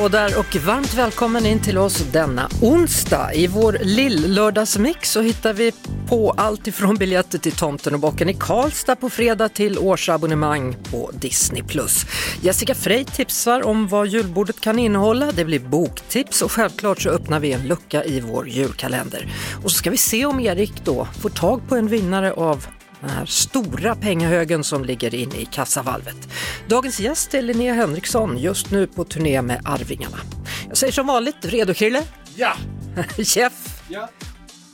Hallå där och varmt välkommen in till oss denna onsdag. I vår lill-lördagsmix så hittar vi på allt ifrån biljetter till Tomten och bocken i Karlstad på fredag till årsabonnemang på Disney+. Jessica Frey tipsar om vad julbordet kan innehålla, det blir boktips och självklart så öppnar vi en lucka i vår julkalender. Och så ska vi se om Erik då får tag på en vinnare av den här stora pengahögen som ligger inne i kassavalvet. Dagens gäst är Linnea Henriksson, just nu på turné med Arvingarna. Jag säger som vanligt, redo Krille? Ja, Jeff? ja,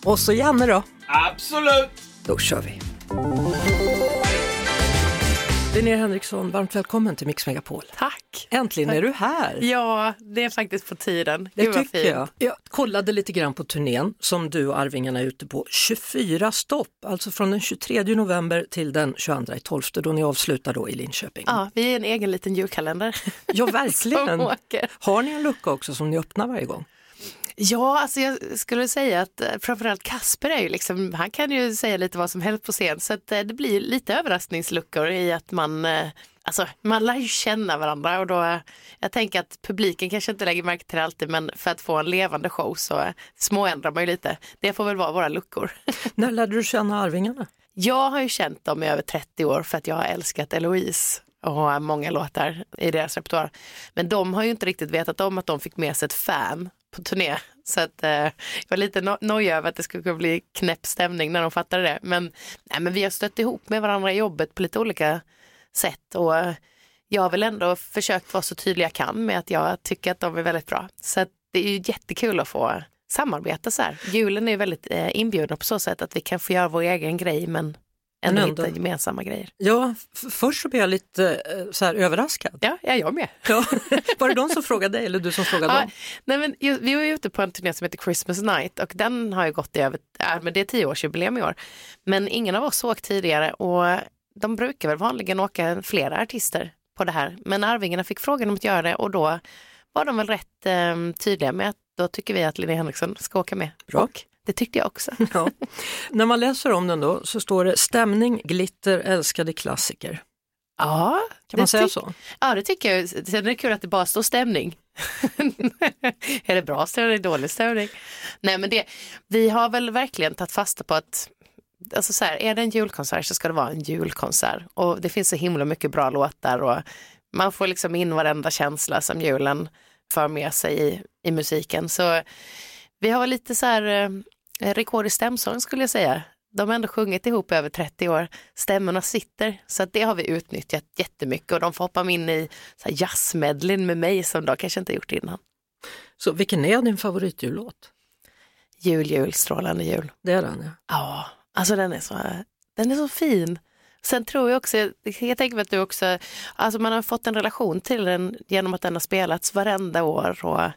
Och så Janne då? absolut. Då kör vi. Linnea Henriksson, varmt välkommen till Mix Megapol. Tack! Äntligen är du här. Ja, det är faktiskt på tiden. Det Gud, tycker fint. jag. Jag kollade lite grann på turnén som du och Arvingarna är ute på. 24 stopp, alltså från den 23 november till den 22 12 då ni avslutar då i Linköping. Ja, vi är en egen liten julkalender. Ja, verkligen. Har ni en lucka också som ni öppnar varje gång? Ja, alltså jag skulle säga att eh, framförallt Kasper är ju liksom, han kan ju säga lite vad som helst på scen så att eh, det blir lite överraskningsluckor i att man eh, Alltså man lär ju känna varandra och då, jag tänker att publiken kanske inte lägger märke till det alltid men för att få en levande show så småändrar man ju lite. Det får väl vara våra luckor. När lärde du känna Arvingarna? Jag har ju känt dem i över 30 år för att jag har älskat Eloise och har många låtar i deras repertoar. Men de har ju inte riktigt vetat om att de fick med sig ett fan på turné. Så att, eh, jag var lite no- nojig över att det skulle kunna bli knäpp stämning när de fattade det. Men, nej, men vi har stött ihop med varandra i jobbet på lite olika sätt. Och jag har väl ändå försökt vara så tydlig jag kan med att jag tycker att de är väldigt bra. Så att det är ju jättekul att få samarbeta så här. Julen är ju väldigt eh, inbjudande på så sätt att vi kan få göra vår egen grej men ändå, ändå. hitta gemensamma grejer. Ja, först så blev jag lite eh, så här överraskad. Ja, ja jag med. Ja. Var det de som frågade dig eller du som frågade Ja, dem? nej men, ju- vi var ju ute på en turné som heter Christmas Night och den har ju gått i över, ja, men det är tioårsjubileum i år. Men ingen av oss åkt tidigare och de brukar väl vanligen åka flera artister på det här. Men Arvingarna fick frågan om att göra det och då var de väl rätt eh, tydliga med att då tycker vi att Linnea Henriksson ska åka med. Bra. Och det tyckte jag också. Ja. När man läser om den då så står det stämning, glitter, älskade klassiker. Ja, Kan man säga så? Ja, det tycker jag. Sen är det kul att det bara står stämning. är det bra stämning eller dålig stämning? Nej, men det, vi har väl verkligen tagit fasta på att Alltså så här, är det en julkonsert så ska det vara en julkonsert. Och det finns så himla mycket bra låtar och man får liksom in varenda känsla som julen för med sig i, i musiken. Så vi har lite så här eh, rekord i stämsång skulle jag säga. De har ändå sjungit ihop i över 30 år. Stämmorna sitter, så att det har vi utnyttjat jättemycket och de får hoppa in i jazzmedlin med mig som de kanske inte gjort innan. Så vilken är din favoritjullåt? Jul, jul, strålande jul. Det är den ja. Ja, alltså den är så, den är så fin. Sen tror jag också, jag tänker att du också, alltså man har fått en relation till den genom att den har spelats varenda år och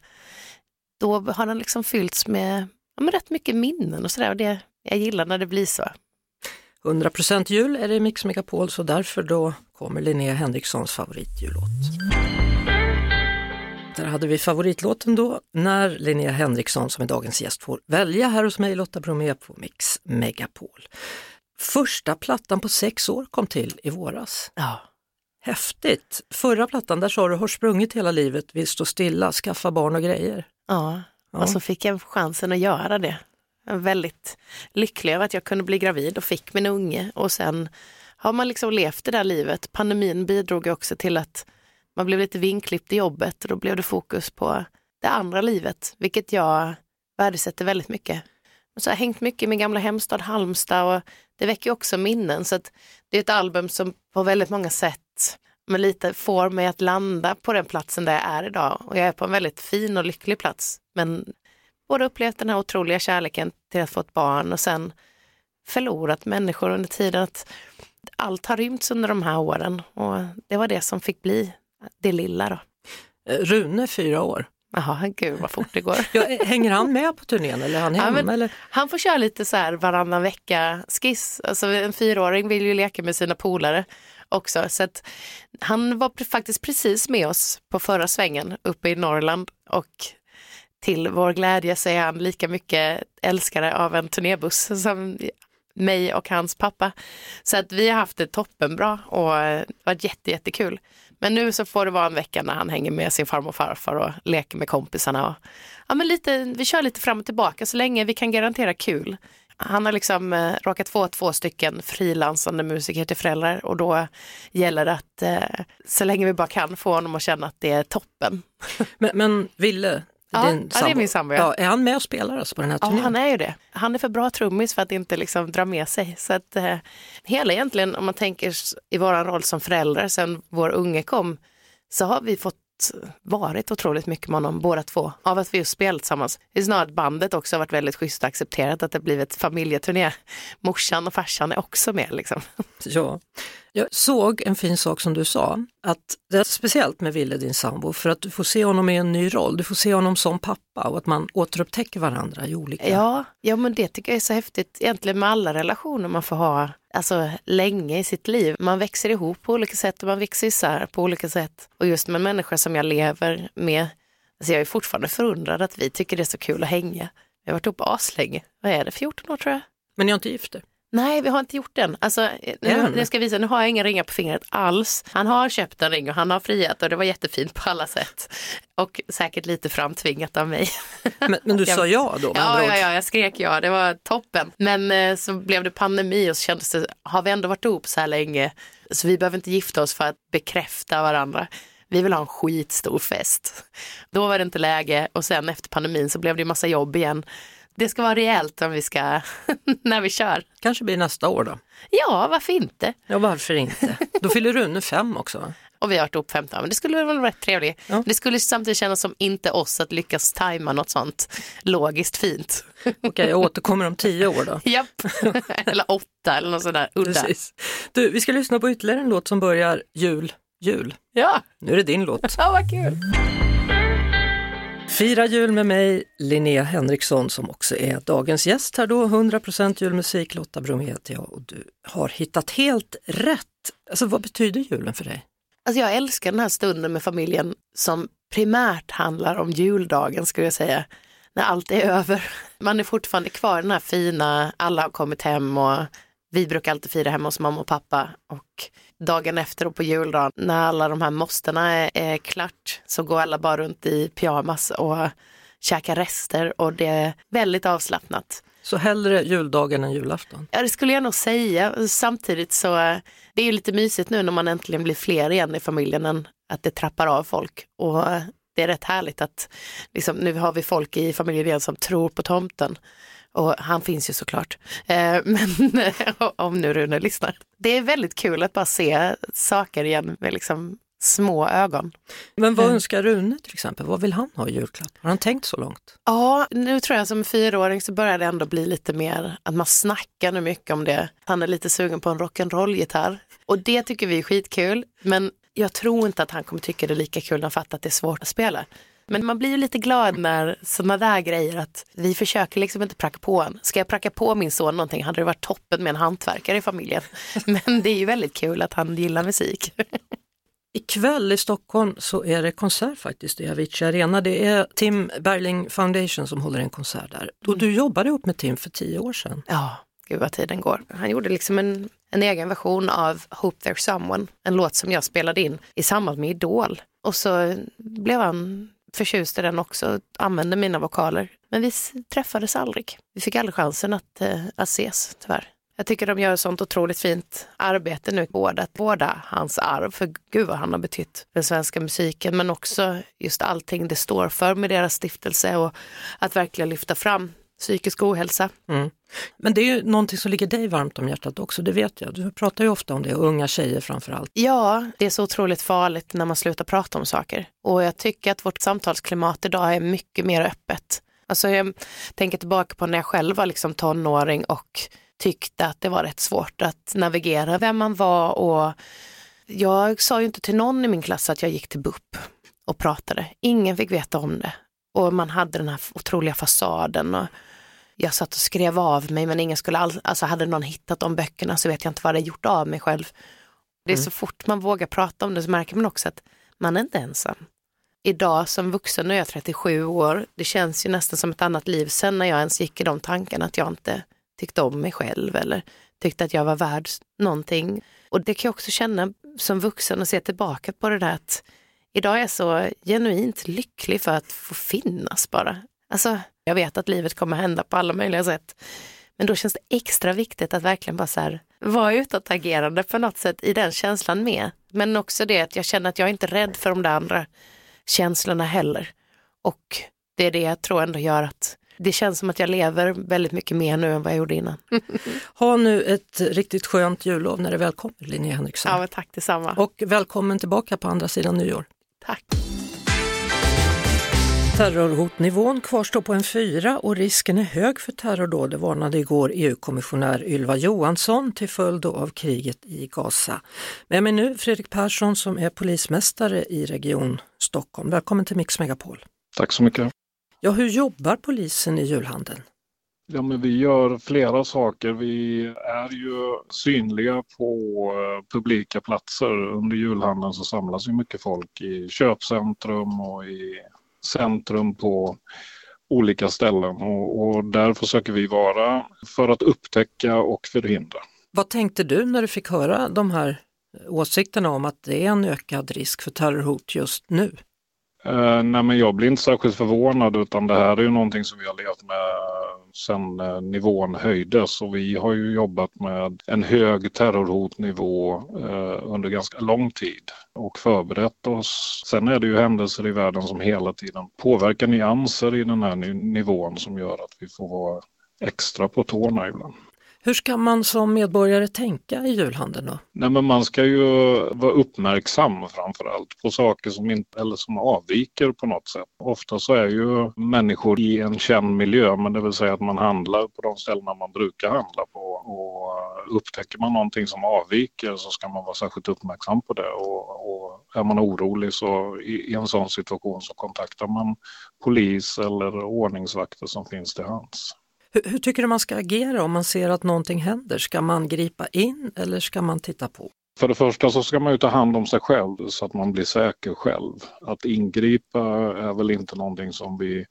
då har den liksom fyllts med, ja, med rätt mycket minnen och sådär och det, jag gillar när det blir så. 100% jul är det i Mix Megapol så därför då kommer Linnea Henrikssons favoritjullåt. Där hade vi favoritlåten då när Linnea Henriksson som är dagens gäst får välja här hos mig Lotta Bromé på Mix Megapol. Första plattan på sex år kom till i våras. Ja. Häftigt! Förra plattan där sa du har sprungit hela livet, vill stå stilla, skaffa barn och grejer. Ja, Ja. och så fick jag chansen att göra det. Jag är väldigt lycklig över att jag kunde bli gravid och fick min unge och sen har man liksom levt det där livet. Pandemin bidrog också till att man blev lite vinklippt i jobbet och då blev det fokus på det andra livet, vilket jag värdesätter väldigt mycket. Och så har jag hängt mycket i min gamla hemstad Halmstad och det väcker också minnen så att det är ett album som på väldigt många sätt men lite får mig att landa på den platsen där jag är idag och jag är på en väldigt fin och lycklig plats. Men både upplevt den här otroliga kärleken till att få ett barn och sen förlorat människor under tiden. att Allt har rymts under de här åren och det var det som fick bli det lilla. Då. Eh, Rune, fyra år. Jaha, gud vad fort det går. Ja, eh, hänger han med på turnén eller är han Ja, hemma? eller? Han får köra lite så här varannan vecka skiss. Alltså en fyraåring vill ju leka med sina polare också. Så att han var faktiskt precis med oss på förra svängen uppe i Norrland och till vår glädje så är han lika mycket älskare av en turnébuss som mig och hans pappa. Så att vi har haft det toppenbra och varit jätte, jättekul. Men nu så får det vara en vecka när han hänger med sin farmor och farfar och leker med kompisarna. Och, ja, men lite, vi kör lite fram och tillbaka så länge vi kan garantera kul. Han har liksom eh, råkat få två stycken frilansande musiker till föräldrar och då gäller det att eh, så länge vi bara kan få honom att känna att det är toppen. Men, men Ville, Ja, din ja, det är min sambo, ja. Ja, är han med och spelar alltså på den här Ja, turnén? han är ju det. Han är för bra trummis för att inte liksom dra med sig. Så att eh, hela egentligen, om man tänker i vår roll som föräldrar sen vår unge kom, så har vi fått varit otroligt mycket med honom båda två, av att vi har spelat tillsammans. Det är snarare att bandet också har varit väldigt schysst och accepterat att det blivit familjeturné. Morsan och farsan är också med liksom. Ja. Jag såg en fin sak som du sa, att det är speciellt med Ville, din sambo, för att du får se honom i en ny roll. Du får se honom som pappa och att man återupptäcker varandra i olika... Ja, ja, men det tycker jag är så häftigt egentligen med alla relationer man får ha alltså, länge i sitt liv. Man växer ihop på olika sätt och man växer isär på olika sätt. Och just med människor som jag lever med, alltså jag är fortfarande förundrad att vi tycker det är så kul att hänga. Vi har varit ihop aslänge, vad är det, 14 år tror jag? Men ni har inte gift er? Nej, vi har inte gjort den. Alltså, nu, Än? nu ska jag visa, nu har jag inga ringar på fingret alls. Han har köpt en ring och han har friat och det var jättefint på alla sätt. Och säkert lite framtvingat av mig. Men, men du Jag- sa ja då? Ja, ja, ja, jag skrek ja, det var toppen. Men eh, så blev det pandemi och så kändes det, har vi ändå varit ihop så här länge så vi behöver inte gifta oss för att bekräfta varandra. Vi vill ha en skitstor fest. Då var det inte läge och sen efter pandemin så blev det massa jobb igen. Det ska vara rejält om vi ska, när vi kör. Kanske blir nästa år då? Ja, varför inte? Ja, varför inte? Då fyller Rune fem också va? Och vi har varit ihop 15, men det skulle väl vara rätt trevligt. Ja. Det skulle samtidigt kännas som inte oss att lyckas tajma något sånt logiskt fint. Okej, jag återkommer om tio år då. Japp, eller åtta eller något sådär udda. Precis. Du, vi ska lyssna på ytterligare en låt som börjar jul, jul. Ja, Nu är det din låt. ja vad kul. Fira jul med mig, Linnea Henriksson som också är dagens gäst här då. 100% julmusik, Lotta Bromé heter jag och du har hittat helt rätt. Alltså vad betyder julen för dig? Alltså jag älskar den här stunden med familjen som primärt handlar om juldagen skulle jag säga. När allt är över. Man är fortfarande kvar i den här fina, alla har kommit hem och vi brukar alltid fira hemma hos mamma och pappa. Och dagen efter och på juldagen när alla de här måstena är, är klart så går alla bara runt i pyjamas och käkar rester och det är väldigt avslappnat. Så hellre juldagen än julafton? Ja, det skulle jag nog säga. Samtidigt så det är ju lite mysigt nu när man äntligen blir fler igen i familjen än att det trappar av folk. Och det är rätt härligt att liksom, nu har vi folk i familjen igen som tror på tomten. Och han finns ju såklart. Eh, men om nu Rune lyssnar. Det är väldigt kul att bara se saker igen med liksom små ögon. Men vad Mm. önskar Rune till exempel? Vad vill han ha i julklapp? Har han tänkt så långt? Ja, nu tror jag som fyraåring så börjar det ändå bli lite mer att man snackar nu mycket om det. Han är lite sugen på en rock'n'roll-gitarr och det tycker vi är skitkul. Men jag tror inte att han kommer tycka det är lika kul när han fattar att det är svårt att spela. Men man blir ju lite glad när sådana där grejer att vi försöker liksom inte pracka på en. Ska jag pracka på min son någonting hade det varit toppen med en hantverkare i familjen. Men det är ju väldigt kul att han gillar musik. Ikväll i Stockholm så är det konsert faktiskt i Avicii Arena. Det är Tim Berling Foundation som håller en konsert där. Och du jobbade ihop med Tim för tio år sedan. Ja, gud vad tiden går. Han gjorde liksom en, en egen version av Hope There's Someone, en låt som jag spelade in i samband med Idol. Och så blev han förtjust i den också, använde mina vokaler. Men vi träffades aldrig. Vi fick aldrig chansen att, eh, att ses, tyvärr. Jag tycker de gör ett sånt otroligt fint arbete nu, både att vårda hans arv, för gud vad han har betytt för den svenska musiken, men också just allting det står för med deras stiftelse och att verkligen lyfta fram psykisk ohälsa. Mm. Men det är ju någonting som ligger dig varmt om hjärtat också, det vet jag. Du pratar ju ofta om det, och unga tjejer framför allt. Ja, det är så otroligt farligt när man slutar prata om saker. Och jag tycker att vårt samtalsklimat idag är mycket mer öppet. Alltså jag tänker tillbaka på när jag själv var liksom tonåring och tyckte att det var rätt svårt att navigera vem man var och jag sa ju inte till någon i min klass att jag gick till BUP och pratade. Ingen fick veta om det. Och man hade den här otroliga fasaden. Och jag satt och skrev av mig men ingen skulle all, alltså hade någon hittat de böckerna så vet jag inte vad det gjort av mig själv. Det är så fort man vågar prata om det så märker man också att man är inte ensam. Idag som vuxen, nu är jag 37 år, det känns ju nästan som ett annat liv sen när jag ens gick i de tankarna att jag inte tyckte om mig själv eller tyckte att jag var värd någonting. Och det kan jag också känna som vuxen och se tillbaka på det där att idag är jag så genuint lycklig för att få finnas bara. Alltså, jag vet att livet kommer hända på alla möjliga sätt. Men då känns det extra viktigt att verkligen bara så här, vara utåtagerande på något sätt i den känslan med. Men också det att jag känner att jag är inte rädd för de där andra känslorna heller. Och det är det jag tror ändå gör att det känns som att jag lever väldigt mycket mer nu än vad jag gjorde innan. Ha nu ett riktigt skönt jullov när det väl kommer, Linnea Henriksson. Ja, tack detsamma. Och välkommen tillbaka på andra sidan nyår. Tack. Terrorhotnivån kvarstår på en fyra och risken är hög för terrordåd, det varnade igår EU-kommissionär Ylva Johansson till följd av kriget i Gaza. Med mig nu Fredrik Persson som är polismästare i Region Stockholm. Välkommen till Mix Megapol. Tack så mycket. Ja, hur jobbar polisen i julhandeln? Ja, men vi gör flera saker. Vi är ju synliga på eh, publika platser. Under julhandeln så samlas ju mycket folk i köpcentrum och i centrum på olika ställen och, och där försöker vi vara för att upptäcka och förhindra. Vad tänkte du när du fick höra de här åsikterna om att det är en ökad risk för terrorhot just nu? Uh, nej men jag blir inte särskilt förvånad utan det här är ju någonting som vi har levt med sen eh, nivån höjdes och vi har ju jobbat med en hög terrorhotnivå eh, under ganska lång tid och förberett oss. Sen är det ju händelser i världen som hela tiden påverkar nyanser i den här nivån som gör att vi får vara extra på tårna ibland. Hur ska man som medborgare tänka i julhandeln då? Nej, men man ska ju vara uppmärksam framför allt på saker som, inte, eller som avviker på något sätt. Ofta så är ju människor i en känd miljö, men det vill säga att man handlar på de ställena man brukar handla på. Och upptäcker man någonting som avviker så ska man vara särskilt uppmärksam på det. Och, och är man orolig så i, i en sån situation så kontaktar man polis eller ordningsvakter som finns till hands. Hur, hur, tycker du man ska agera om man ser att någonting händer? Ska man gripa in eller ska man titta på? För det första så ska man ju ta hand om sig själv så att man blir säker själv. Att ingripa är väl inte någonting som vi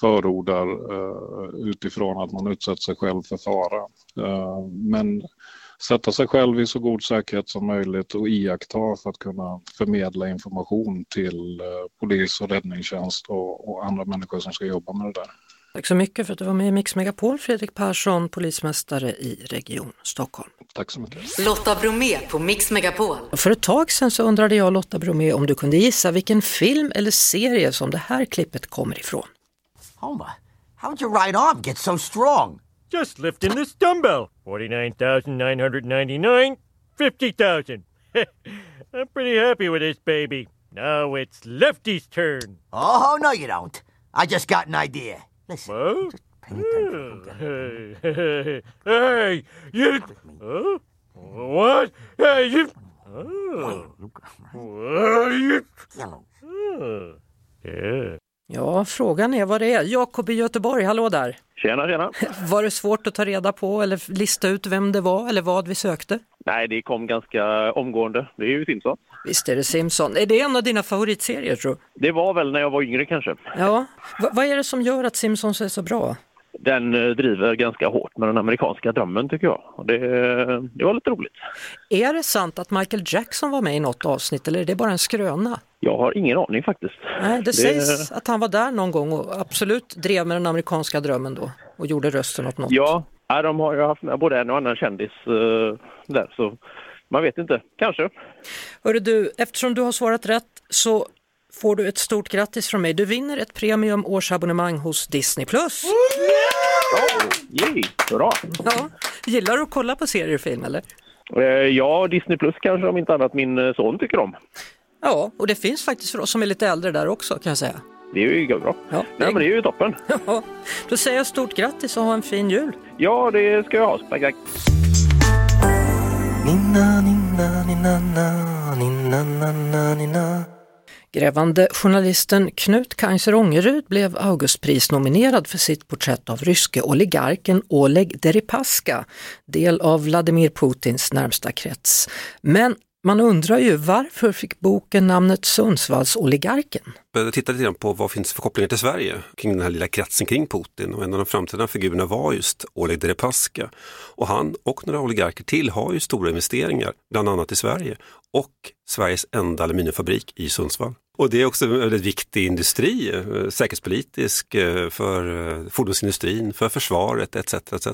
förordar uh, utifrån att man utsätter sig själv för fara. Uh, men sätta sig själv i så god säkerhet som möjligt och iaktta för att kunna förmedla information till uh, polis och räddningstjänst och, och andra människor som ska jobba med det där. Tack så mycket för att du var med i Mix Megapol, Fredrik Persson, polismästare i Region Stockholm. Tack så mycket. Lotta Bromé på Mix Megapol. För ett tag sedan så undrade jag Lotta Bromé om du kunde gissa vilken film eller serie som det här klippet kommer ifrån. Homer, how'd your right arm get so strong? Just lifting this dumbbell. 49,999, 50,000. I'm pretty happy with this baby. Now it's Lefty's turn. Oh, no you don't. I just got an idea. Listen. Huh? Just pay attention. Hey, hey, hey, you. Huh? What? Hey, you. Oh. You. Oh. Yeah. Ja, frågan är vad det är. Jakob i Göteborg, hallå där! Tjena, tjena! Var det svårt att ta reda på eller lista ut vem det var eller vad vi sökte? Nej, det kom ganska omgående. Det är ju Simpsons. Visst är det Simpson. Är det en av dina favoritserier tror du? Det var väl när jag var yngre kanske. Ja. V vad är det som gör att Simpsons är så bra? Den eh, driver ganska hårt med den amerikanska drömmen tycker jag. Och det, det var lite roligt. Är det sant att Michael Jackson var med i något avsnitt eller är det bara en skröna? Jag har ingen aning faktiskt. Nej, det, det sägs att han var där någon gång och absolut drev med den amerikanska drömmen då och gjorde rösten åt något. Ja, de har ju haft med både en och annan kändis uh, där så man vet inte, kanske. Hörru du, eftersom du har svarat rätt så får du ett stort grattis från mig. Du vinner ett premium årsabonnemang hos Disney+. Plus. Oh, bra! Ja. Gillar du att kolla på serier och film eller? Eh, ja, Disney Plus kanske om inte annat min son tycker om. Ja, och det finns faktiskt för oss som är lite äldre där också kan jag säga. Det är ju bra. Ja, Nej, men det är ju toppen. Ja, då säger jag stort grattis och ha en fin jul. Ja, det ska jag ha. Tack, tack. Na, na, na. Grävande journalisten Knut Kaiser Ångerud blev Augustprisnominerad för sitt porträtt av ryske oligarken Oleg Deripaska, del av Vladimir Putins närmsta krets. Men man undrar ju varför fick boken namnet Sundsvallsoligarken? började titta lite på vad finns för kopplingar till Sverige kring den här lilla kretsen kring Putin och en av de framtida figurerna var just Oleg Deripaska. Och han och några oligarker till har ju stora investeringar, bland annat i Sverige och Sveriges enda aluminiumfabrik i Sundsvall. Och det är också en väldigt viktig industri, eh, säkerhetspolitisk, eh, för eh, fordonsindustrin, för försvaret etc. etc.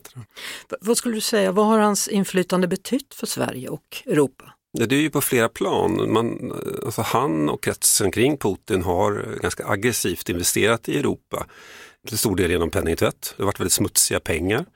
Vad skulle du säga, vad har hans inflytande betytt för Sverige och Europa? Ja, det är ju på flera plan. Man, alltså han och kretsen kring Putin har ganska aggressivt investerat i Europa. Till stor del genom penningtvätt. Det har varit väldigt smutsiga pengar.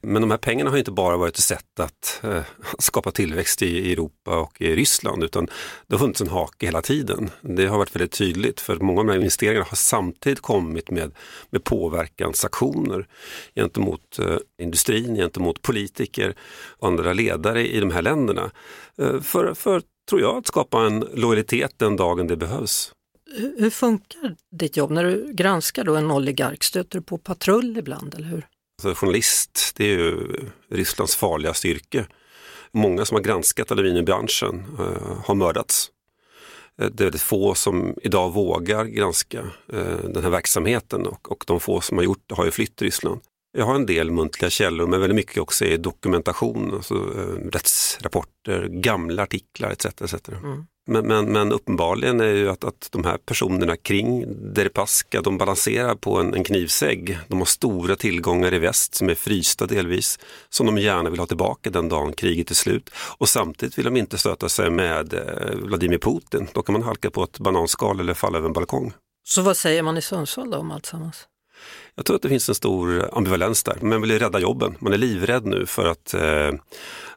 Men de här pengarna har inte bara varit ett sätt att eh, skapa tillväxt i, i Europa och i Ryssland utan det har funnits en hake hela tiden. Det har varit väldigt tydligt för många av de här investeringarna har samtidigt kommit med, med påverkansaktioner gentemot eh, industrin, gentemot politiker och andra ledare i de här länderna. Eh, för, för, tror jag, att skapa en lojalitet den dagen det behövs. Hur, funkar ditt jobb när du granskar då en oligark? Stöter du på patrull ibland, eller hur? Alltså, journalist, det är ju Rysslands farligaste yrke. Många som har granskat aluminiumbranschen eh, har mördats. Eh, det är väldigt få som idag vågar granska eh, den här verksamheten och, och de få som har gjort det har ju flytt Ryssland. Jag har en del muntliga källor men väldigt mycket också är dokumentation, alltså, eh, rättsrapporter, gamla artiklar etc. etc. Mm. Men, men, men uppenbarligen är ju att, att de här personerna kring Deripaska, de balanserar på en, en knivsägg. De har stora tillgångar i väst som är frysta delvis, som de gärna vill ha tillbaka den dagen kriget är slut. Och samtidigt vill de inte stöta sig med eh, Vladimir Putin. Då kan man halka på ett bananskal eller falla över en balkong. Så vad säger man i Sundsvall då om alltsammans? Jag tror att det finns en stor ambivalens där. Man vill ju rädda jobben. Man är livrädd nu för att, eh,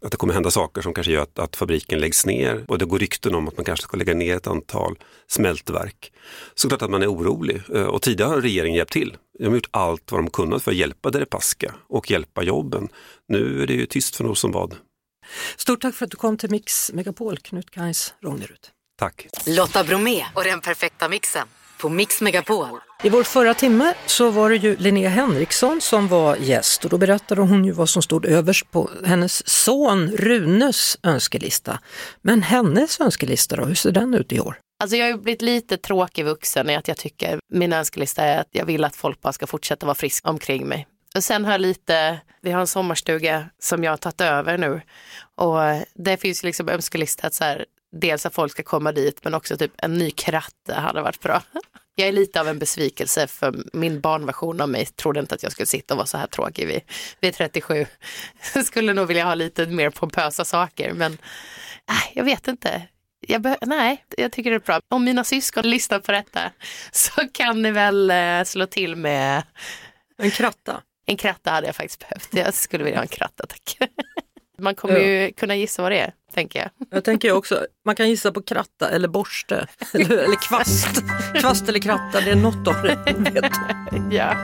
att det kommer hända saker som kanske gör att, att fabriken läggs ner. Och det går rykten om att man kanske ska lägga ner ett antal smältverk. Såklart att man är orolig. Eh, och tidigare har regeringen hjälpt till. De har gjort allt vad de kunnat för att hjälpa Deripaska och hjälpa jobben. Nu är det ju tyst från Rosenbad. Stort tack för att du kom till Mix Megapol, Knut Kajs Rångerud. Tack. Lotta Bromé och den perfekta mixen på Mix Megapol. I vår förra timme så var det ju Linnea Henriksson som var gäst och då berättade hon ju vad som stod överst på hennes son Runes önskelista. Men hennes önskelista då, hur ser den ut i år? Alltså jag har ju blivit lite tråkig vuxen i att jag tycker min önskelista är att jag vill att folk bara ska fortsätta vara friska omkring mig. Och sen har jag lite, vi har en sommarstuga som jag har tagit över nu och det finns ju liksom önskelista att så här, dels att folk ska komma dit men också typ en ny kratte hade varit bra. Jag är lite av en besvikelse för min barnversion av mig trodde inte att jag skulle sitta och vara så här tråkig vid, vid 37. skulle nog vilja ha lite mer pompösa saker men äh, jag vet inte. Jag nej, jag tycker det är bra. Om mina syskon lyssnar på detta så kan ni väl eh, slå till med En kratta? En kratta hade jag faktiskt behövt. Jag skulle vilja ha en kratta, tack. Man kommer ju kunna gissa vad det är, tänker jag. Jag tänker också, man kan gissa på kratta eller borste eller, eller kvast. Kvast eller kratta, det är något av det. Vet. ja.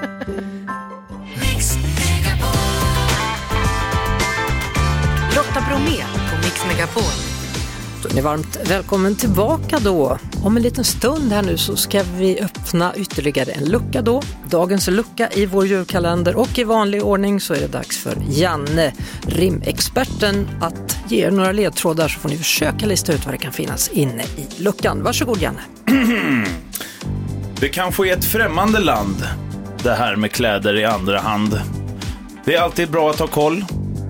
Lotta Bromé på Mix Megapol. Då är ni varmt välkommen tillbaka då. Om en liten stund här nu så ska vi öppna ytterligare en lucka då. Dagens lucka i vår julkalender och i vanlig ordning så är det dags för Janne, rimexperten, att ge er några ledtrådar så får ni försöka lista ut vad det kan finnas inne i luckan. Varsågod Janne. Det kanske är ett främmande land, det här med kläder i andra hand. Det är alltid bra att ha koll.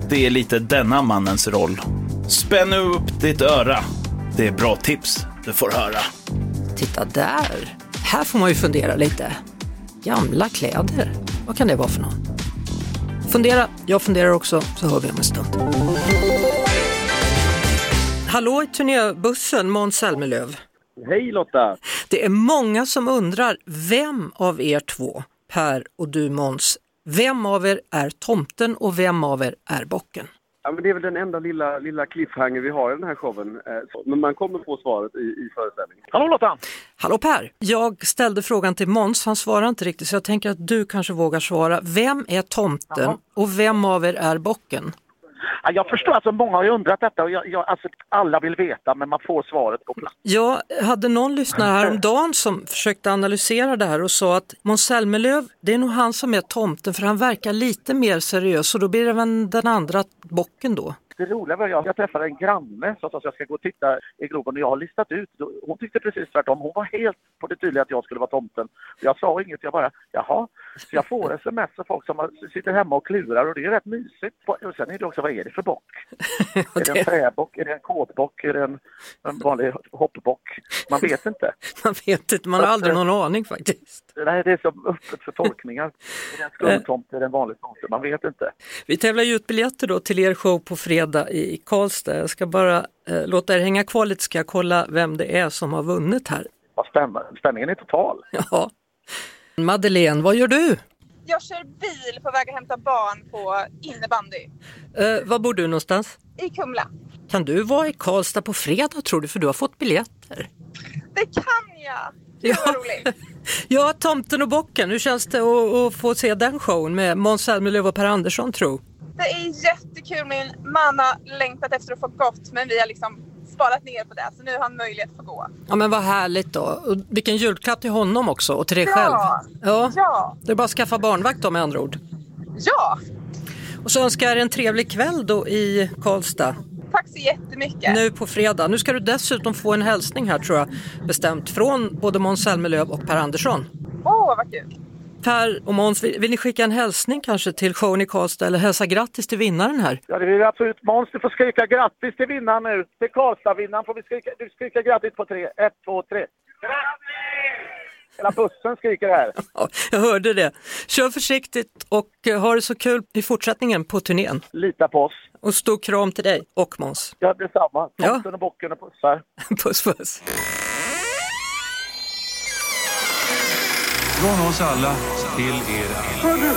Det är lite denna mannens roll. Spänn upp ditt öra. Det är bra tips du får höra. Titta där, här får man ju fundera lite. Gamla kläder, vad kan det vara för någon? Fundera, jag funderar också, så hör vi om en stund. Hallå i turnébussen, Måns Zelmerlöw. Hej Lotta! Det är många som undrar, vem av er två, Per och du Måns, vem av er är tomten och vem av er är bocken? Ja, men det är väl den enda lilla, lilla cliffhanger vi har i den här showen. Eh, Men man kommer få svaret i, i föreställningen. Hallå Lotta! Hallå Per! Jag ställde frågan till Måns, han svarar inte riktigt så jag tänker att du kanske vågar svara. Vem är tomten Jaha. och vem av er är bocken? Ja, jag förstår, alltså många har ju undrat detta och jag, jag, alltså, alla vill veta men man får svaret på plats. Jag hade någon lyssnare häromdagen som försökte analysera det här och sa att Måns Zelmerlöw, det är nog han som är tomten för han verkar lite mer seriös och då blir det väl den andra bocken då. Det roliga var jag, jag träffade en granne som sa att jag ska gå och titta i Globen och jag har listat ut. Hon tyckte precis tvärtom. Hon var helt på det tydliga att jag skulle vara tomten. Jag sa inget, jag bara jaha. Så jag får sms av folk som sitter hemma och klurar och det är rätt mysigt. Och sen är det också, vad är det för bock? Är det en träbock? Är det en kåtbock? Är det en, en vanlig hoppbock? Man vet inte. Man vet inte, man har aldrig någon aning faktiskt. Nej, det är så öppet för tolkningar. Är det en skumtomte? Är det en vanlig tomte? Man vet inte. Vi tävlar ju ut biljetter då till er show på fredag i Karlstad. Jag ska bara eh, låta er hänga kvar lite ska jag kolla vem det är som har vunnit här. Vad spännande. Spänningen är total. Ja. Madeleine, vad gör du? Jag kör bil på väg att hämta barn på innebandy Eh, var bor du någonstans? i Kumla. Kan du vara i Karlstad på fredag tror du, för du har fått biljetter? Det kan jag! Det var roligt. Ja, Tomten och bocken, hur känns det att, att få se den showen med Måns Zelmerlöw och Per Andersson tro? Det är jättekul. Min man har längtat efter att få gått men vi har liksom sparat ner på det så nu har han möjlighet att få gå. Ja men vad härligt då. Och vilken julklapp till honom också och till dig Ja. själv. Ja. Ja. Det är bara att skaffa barnvakt då med andra ord. Ja! Och så önskar jag er en trevlig kväll då i Karlstad. Tack så jättemycket. Nu på fredag. Nu ska du dessutom få en hälsning här tror jag bestämt från både Måns Zelmerlöw och Per Andersson. Åh, vad kul. Per och Måns, vill, vill ni skicka en hälsning kanske till showen i Karlstad eller hälsa grattis till vinnaren här? Ja, det vill vi absolut. Måns, du får skrika grattis till vinnaren nu. Till Karlstad-vinnaren får vi skrika, du skrika grattis på tre. Ett, två, tre. Hela bussen skriker här. Ja, jag hörde det. Kör försiktigt och eh, ha det så kul i fortsättningen på turnén. Lita på oss. Och stor kram till dig och Måns. Ja, detsamma. Ja. Tomten och bocken och pussar. puss puss. Från oss alla till er alla.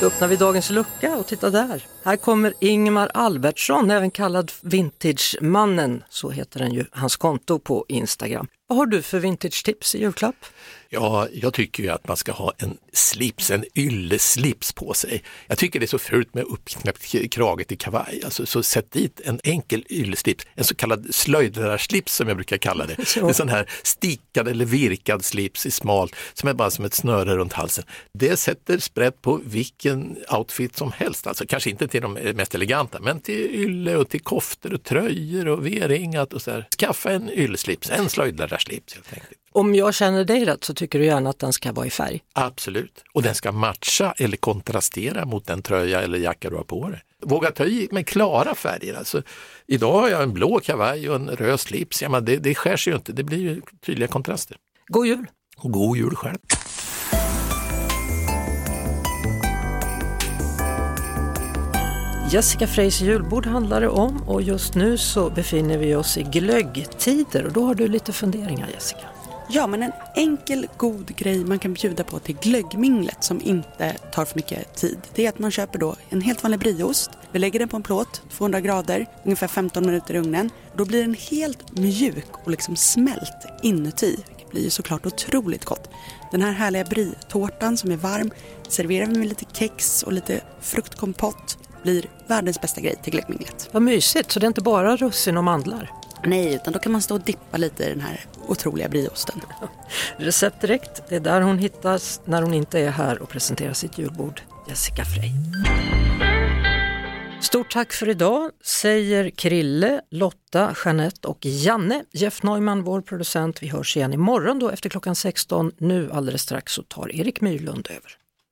Då öppnar vi dagens lucka och titta där. Här kommer Ingmar Albertsson, även kallad Vintagemannen, så heter den ju, hans konto på Instagram. Vad har du för vintage-tips i julklapp? Ja, jag tycker ju att man ska ha en slips, en ylleslips på sig. Jag tycker det är så fult med uppknäppt krage till kavaj. Alltså, så sätt dit en enkel ylleslips, en så kallad slöjdrarslips som jag brukar kalla det. Ja. En sån här stickad eller virkad slips i smalt, som är bara som ett snöre runt halsen. Det sätter sprätt på vilken outfit som helst, alltså kanske inte till de mest eleganta, men till ylle och till koftor och tröjor och V-ringat och så här. Skaffa en ylleslips, en slöjdrarslips helt enkelt. Om jag känner dig rätt så tycker du gärna att den ska vara i färg. Absolut, och den ska matcha eller kontrastera mot den tröja eller jacka du har på dig. Våga ta i med klara färger. Alltså, idag har jag en blå kavaj och en röd slips. Ja, men det, det skär sig ju inte, det blir ju tydliga kontraster. God jul! Och god jul själv! Jessica Freys julbord handlar det om och just nu så befinner vi oss i glöggtider och då har du lite funderingar Jessica. Ja, men en enkel god grej man kan bjuda på till glöggminglet som inte tar för mycket tid. Det är att man köper då en helt vanlig brieost. Vi lägger den på en plåt, 200 grader, ungefär 15 minuter i ugnen. Då blir den helt mjuk och liksom smält inuti. Det blir ju såklart otroligt gott. Den här härliga brie-tårtan som är varm serverar vi med lite kex och lite fruktkompott. Blir världens bästa grej till glöggminglet. Vad mysigt, så det är inte bara russin och mandlar? Nej, utan då kan man stå och dippa lite i den här otroliga brieosten. Recept direkt, det är där hon hittas när hon inte är här och presenterar sitt julbord. Jessica Frey. Stort tack för idag säger Krille, Lotta, Jeanette och Janne. Jeff Neumann, vår producent. Vi hörs igen imorgon då efter klockan 16. Nu alldeles strax så tar Erik Myrlund över.